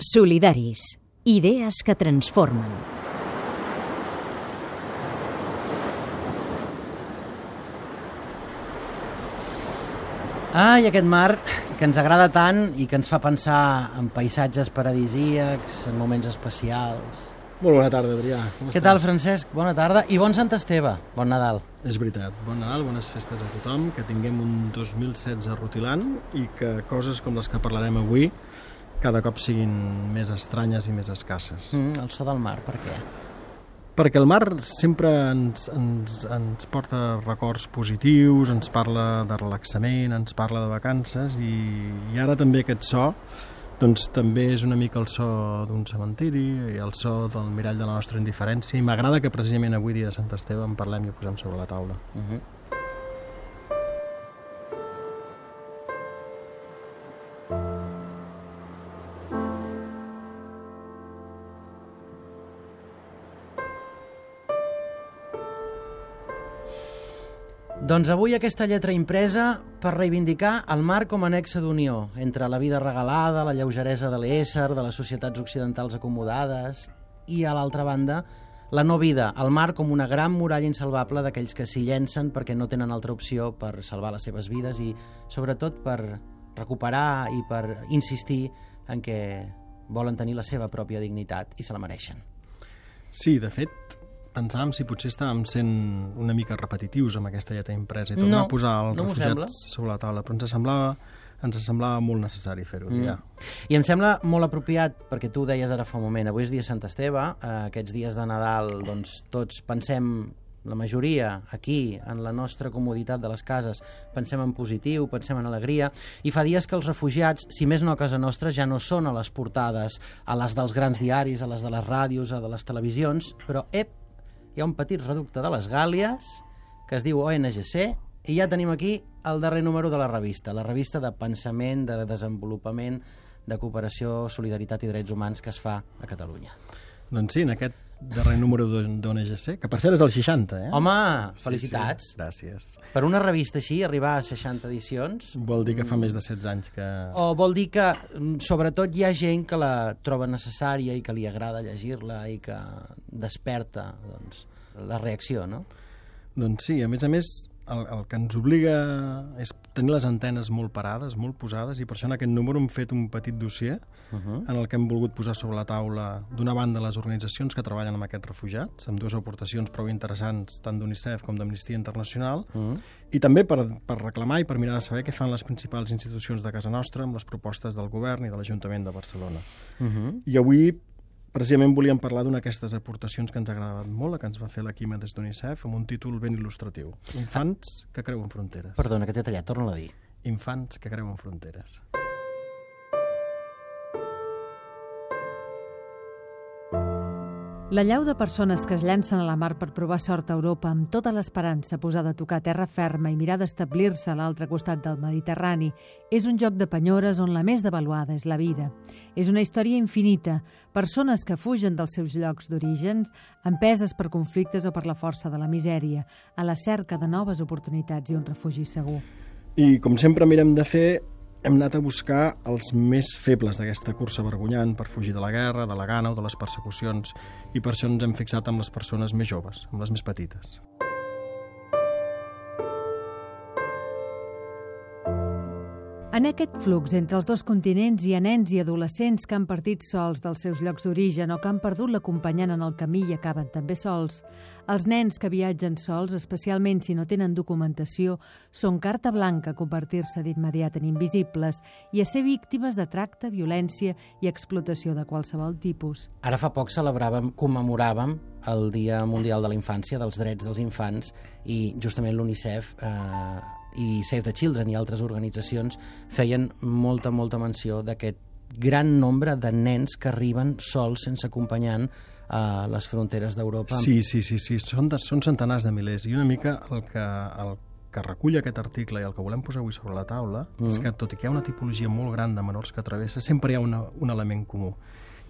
Solidaris. Idees que transformen. Ah, i aquest mar que ens agrada tant i que ens fa pensar en paisatges paradisíacs, en moments especials. Molt bona tarda, Adrià. Com Què estàs? tal, Francesc? Bona tarda i bon Sant Esteve. Bon Nadal. És veritat. Bon Nadal, bones festes a tothom, que tinguem un 2016 rutilant i que coses com les que parlarem avui cada cop siguin més estranyes i més escasses. Mm. El so del mar, per què? Perquè el mar sempre ens, ens, ens porta records positius, ens parla de relaxament, ens parla de vacances i, i ara també aquest so doncs també és una mica el so d'un cementiri i el so del mirall de la nostra indiferència i m'agrada que precisament avui dia de Sant Esteve en parlem i ho posem sobre la taula. Uh -huh. Doncs avui aquesta lletra impresa per reivindicar el mar com a nexe d'unió entre la vida regalada, la lleugeresa de l'ésser, de les societats occidentals acomodades i, a l'altra banda, la no vida, el mar com una gran muralla insalvable d'aquells que s'hi llencen perquè no tenen altra opció per salvar les seves vides i, sobretot, per recuperar i per insistir en què volen tenir la seva pròpia dignitat i se la mereixen. Sí, de fet, pensàvem si potser estàvem sent una mica repetitius amb aquesta lletra impresa i tornar No, a posar els no m'ho refugiats sobre la taula, però ens semblava, ens semblava molt necessari fer-ho, mm. ja. I em sembla molt apropiat, perquè tu ho deies ara fa un moment, avui és dia Sant Esteve, eh, aquests dies de Nadal, doncs tots pensem, la majoria, aquí, en la nostra comoditat de les cases, pensem en positiu, pensem en alegria, i fa dies que els refugiats, si més no a casa nostra, ja no són a les portades, a les dels grans diaris, a les de les ràdios, a de les televisions, però, ep, hi ha un petit reducte de les Gàlies que es diu ONGC i ja tenim aquí el darrer número de la revista, la revista de pensament, de desenvolupament, de cooperació, solidaritat i drets humans que es fa a Catalunya. Doncs sí, en aquest darrer número d'ONGC, que per cert és el 60, eh? Home, Sí, felicitats. Sí, gràcies. Per una revista així, arribar a 60 edicions, Vol dir que fa més de 16 anys que... o vol dir que, mm, sobretot, hi ha gent que la troba necessària i que li agrada llegir-la i que desperta doncs, la reacció, no? Doncs sí, a més a més, el, el que ens obliga és tenir les antenes molt parades, molt posades, i per això en aquest número hem fet un petit dossier Uh -huh. en el que hem volgut posar sobre la taula d'una banda les organitzacions que treballen amb aquests refugiats, amb dues aportacions prou interessants tant d'UNICEF com d'Amnistia Internacional, Uh -huh. i també per, per reclamar i per mirar de saber què fan les principals institucions de casa nostra amb les propostes del govern i de l'Ajuntament de Barcelona. Uh -huh. I avui precisament volíem parlar d'una d'aquestes aportacions que ens agradat molt, la que ens va fer l'Equima des d'UNICEF, amb un títol ben il·lustratiu. Infants que creuen fronteres. Perdona, que t'he tallat, torna a dir. Infants que creuen fronteres. La llau de persones que es llancen a la mar per provar sort a Europa amb tota l'esperança posada a tocar terra ferma i mirar d'establir-se a l'altre costat del Mediterrani és un joc de penyores on la més devaluada és la vida. És una història infinita, persones que fugen dels seus llocs d'origen, empeses per conflictes o per la força de la misèria, a la cerca de noves oportunitats i un refugi segur. I com sempre mirem de fer, hem anat a buscar els més febles d'aquesta cursa vergonyant per fugir de la guerra, de la gana o de les persecucions, i per això ens hem fixat amb les persones més joves, amb les més petites. En aquest flux entre els dos continents hi ha nens i adolescents que han partit sols dels seus llocs d'origen o que han perdut l'acompanyant en el camí i acaben també sols. Els nens que viatgen sols, especialment si no tenen documentació, són carta blanca a convertir-se d'immediat en invisibles i a ser víctimes de tracte, violència i explotació de qualsevol tipus. Ara fa poc celebràvem, commemoràvem el Dia Mundial de la Infància, dels drets dels infants, i justament l'UNICEF eh, i Save the Children i altres organitzacions feien molta, molta menció d'aquest gran nombre de nens que arriben sols, sense acompanyant, a les fronteres d'Europa. Sí, sí, sí, sí. Són, de, són centenars de milers. I una mica el que, el que recull aquest article i el que volem posar avui sobre la taula mm. és que, tot i que hi ha una tipologia molt gran de menors que travessa, sempre hi ha una, un element comú.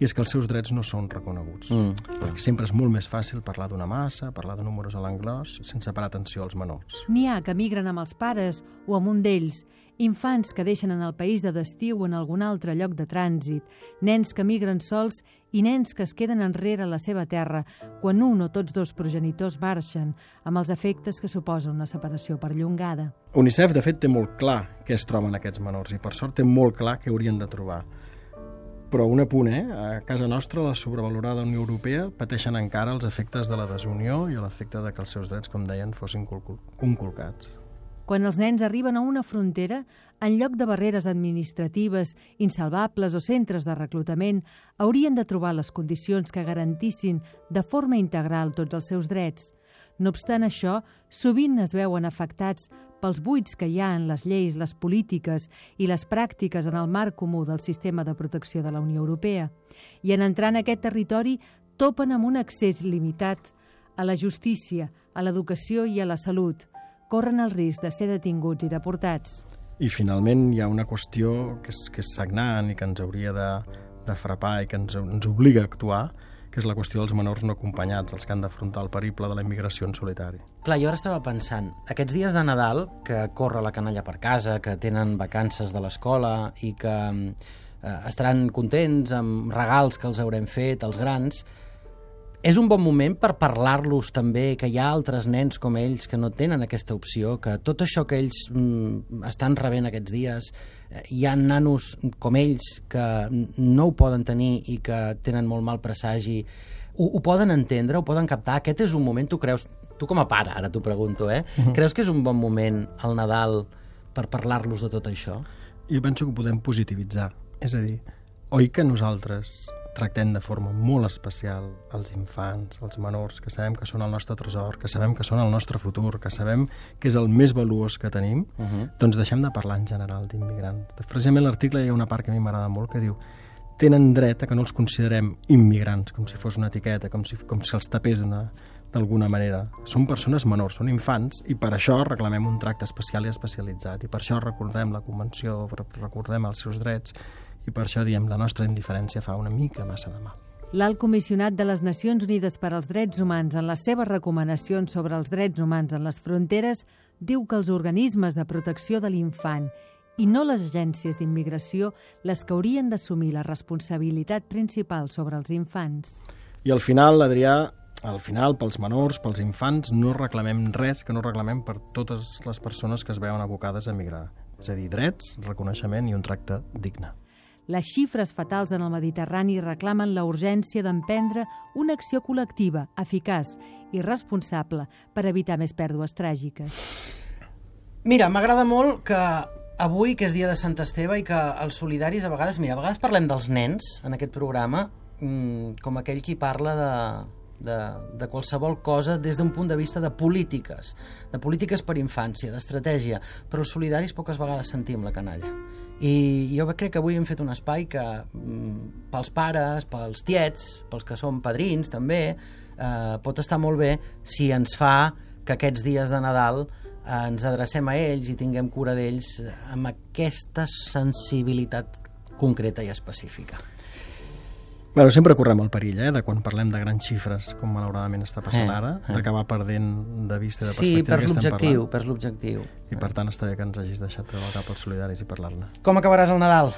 I és que els seus drets no són reconeguts. Mm. Perquè sempre és molt més fàcil parlar d'una massa, parlar de números a l'anglès, sense parar atenció als menors. N'hi ha que migren amb els pares o amb un d'ells, infants que deixen en el país de destí o en algun altre lloc de trànsit, nens que migren sols i nens que es queden enrere a la seva terra quan un o tots dos progenitors marxen, amb els efectes que suposa una separació perllongada. UNICEF, de fet, té molt clar què es troben aquests menors i, per sort, té molt clar què haurien de trobar. Però un apunt, eh? A casa nostra, la sobrevalorada Unió Europea pateixen encara els efectes de la desunió i l'efecte de que els seus drets, com deien, fossin concul- conculcats. Quan els nens arriben a una frontera, en lloc de barreres administratives, insalvables o centres de reclutament, haurien de trobar les condicions que garantissin de forma integral tots els seus drets. No obstant això, sovint es veuen afectats pels buits que hi ha en les lleis, les polítiques i les pràctiques en el marc comú del sistema de protecció de la Unió Europea. I en entrar en aquest territori topen amb un accés limitat a la justícia, a l'educació i a la salut. Corren el risc de ser detinguts i deportats. I finalment hi ha una qüestió que és, que és sagnant i que ens hauria de, de frapar i que ens, ens obliga a actuar, que és la qüestió dels menors no acompanyats, els que han d'afrontar el periple de la immigració en solitari. Clar, jo ara estava pensant, aquests dies de Nadal, que corre la canalla per casa, que tenen vacances de l'escola i que eh, estaran contents amb regals que els haurem fet, els grans, és un bon moment per parlar-los també que hi ha altres nens com ells que no tenen aquesta opció, que tot això que ells mm, estan rebent aquests dies, eh, hi ha nanos com ells que no ho poden tenir i que tenen molt mal presagi, ho, ho poden entendre, ho poden captar. Aquest és un moment, tu creus, tu com a pare, ara t'ho pregunto, eh? Uh -huh. Creus que és un bon moment, el Nadal, per parlar-los de tot això? Jo penso que ho podem positivitzar. És a dir, oi que nosaltres tractem de forma molt especial els infants, els menors, que sabem que són el nostre tresor, que sabem que són el nostre futur, que sabem que és el més valuós que tenim, uh -huh. doncs deixem de parlar en general d'immigrants. Precisament l'article hi ha una part que a mi m'agrada molt que diu tenen dret a que no els considerem immigrants, com si fos una etiqueta, com si, com si els tapés una, d'alguna manera. Són persones menors, són infants, i per això reclamem un tracte especial i especialitzat, i per això recordem la Convenció, recordem els seus drets, i per això diem la nostra indiferència fa una mica massa de mal. L'alt comissionat de les Nacions Unides per als Drets Humans en les seves recomanacions sobre els drets humans en les fronteres diu que els organismes de protecció de l'infant i no les agències d'immigració les que haurien d'assumir la responsabilitat principal sobre els infants. I al final, Adrià, al final, pels menors, pels infants, no reclamem res que no reclamem per totes les persones que es veuen abocades a migrar. És a dir, drets, reconeixement i un tracte digne. Les xifres fatals en el Mediterrani reclamen la urgència d'emprendre una acció col·lectiva, eficaç i responsable per evitar més pèrdues tràgiques. Mira, m'agrada molt que avui, que és dia de Sant Esteve, i que els solidaris a vegades... Mira, a vegades parlem dels nens en aquest programa, mmm, com aquell qui parla de, de, de qualsevol cosa des d'un punt de vista de polítiques, de polítiques per infància, d'estratègia, però els solidaris poques vegades sentim la canalla. I jo crec que avui hem fet un espai que mm, pels pares, pels tiets, pels que són padrins també, eh, pot estar molt bé si ens fa que aquests dies de Nadal eh, ens adrecem a ells i tinguem cura d'ells amb aquesta sensibilitat concreta i específica. Bueno, sempre correm el perill, eh, de quan parlem de grans xifres, com malauradament està passant Eh, ara, eh. d'acabar perdent de vista i de Sí, perspectiva per que estem l'objectiu, parlant. per l'objectiu. I per tant està bé que ens hagis deixat treure el cap als solidaris i parlar-ne. Com acabaràs el Nadal?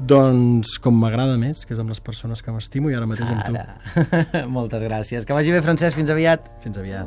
Doncs com m'agrada més, que és amb les persones que m'estimo i ara mateix amb tu. Ara. Moltes gràcies. Que vagi bé, Francesc. Fins aviat. Fins aviat.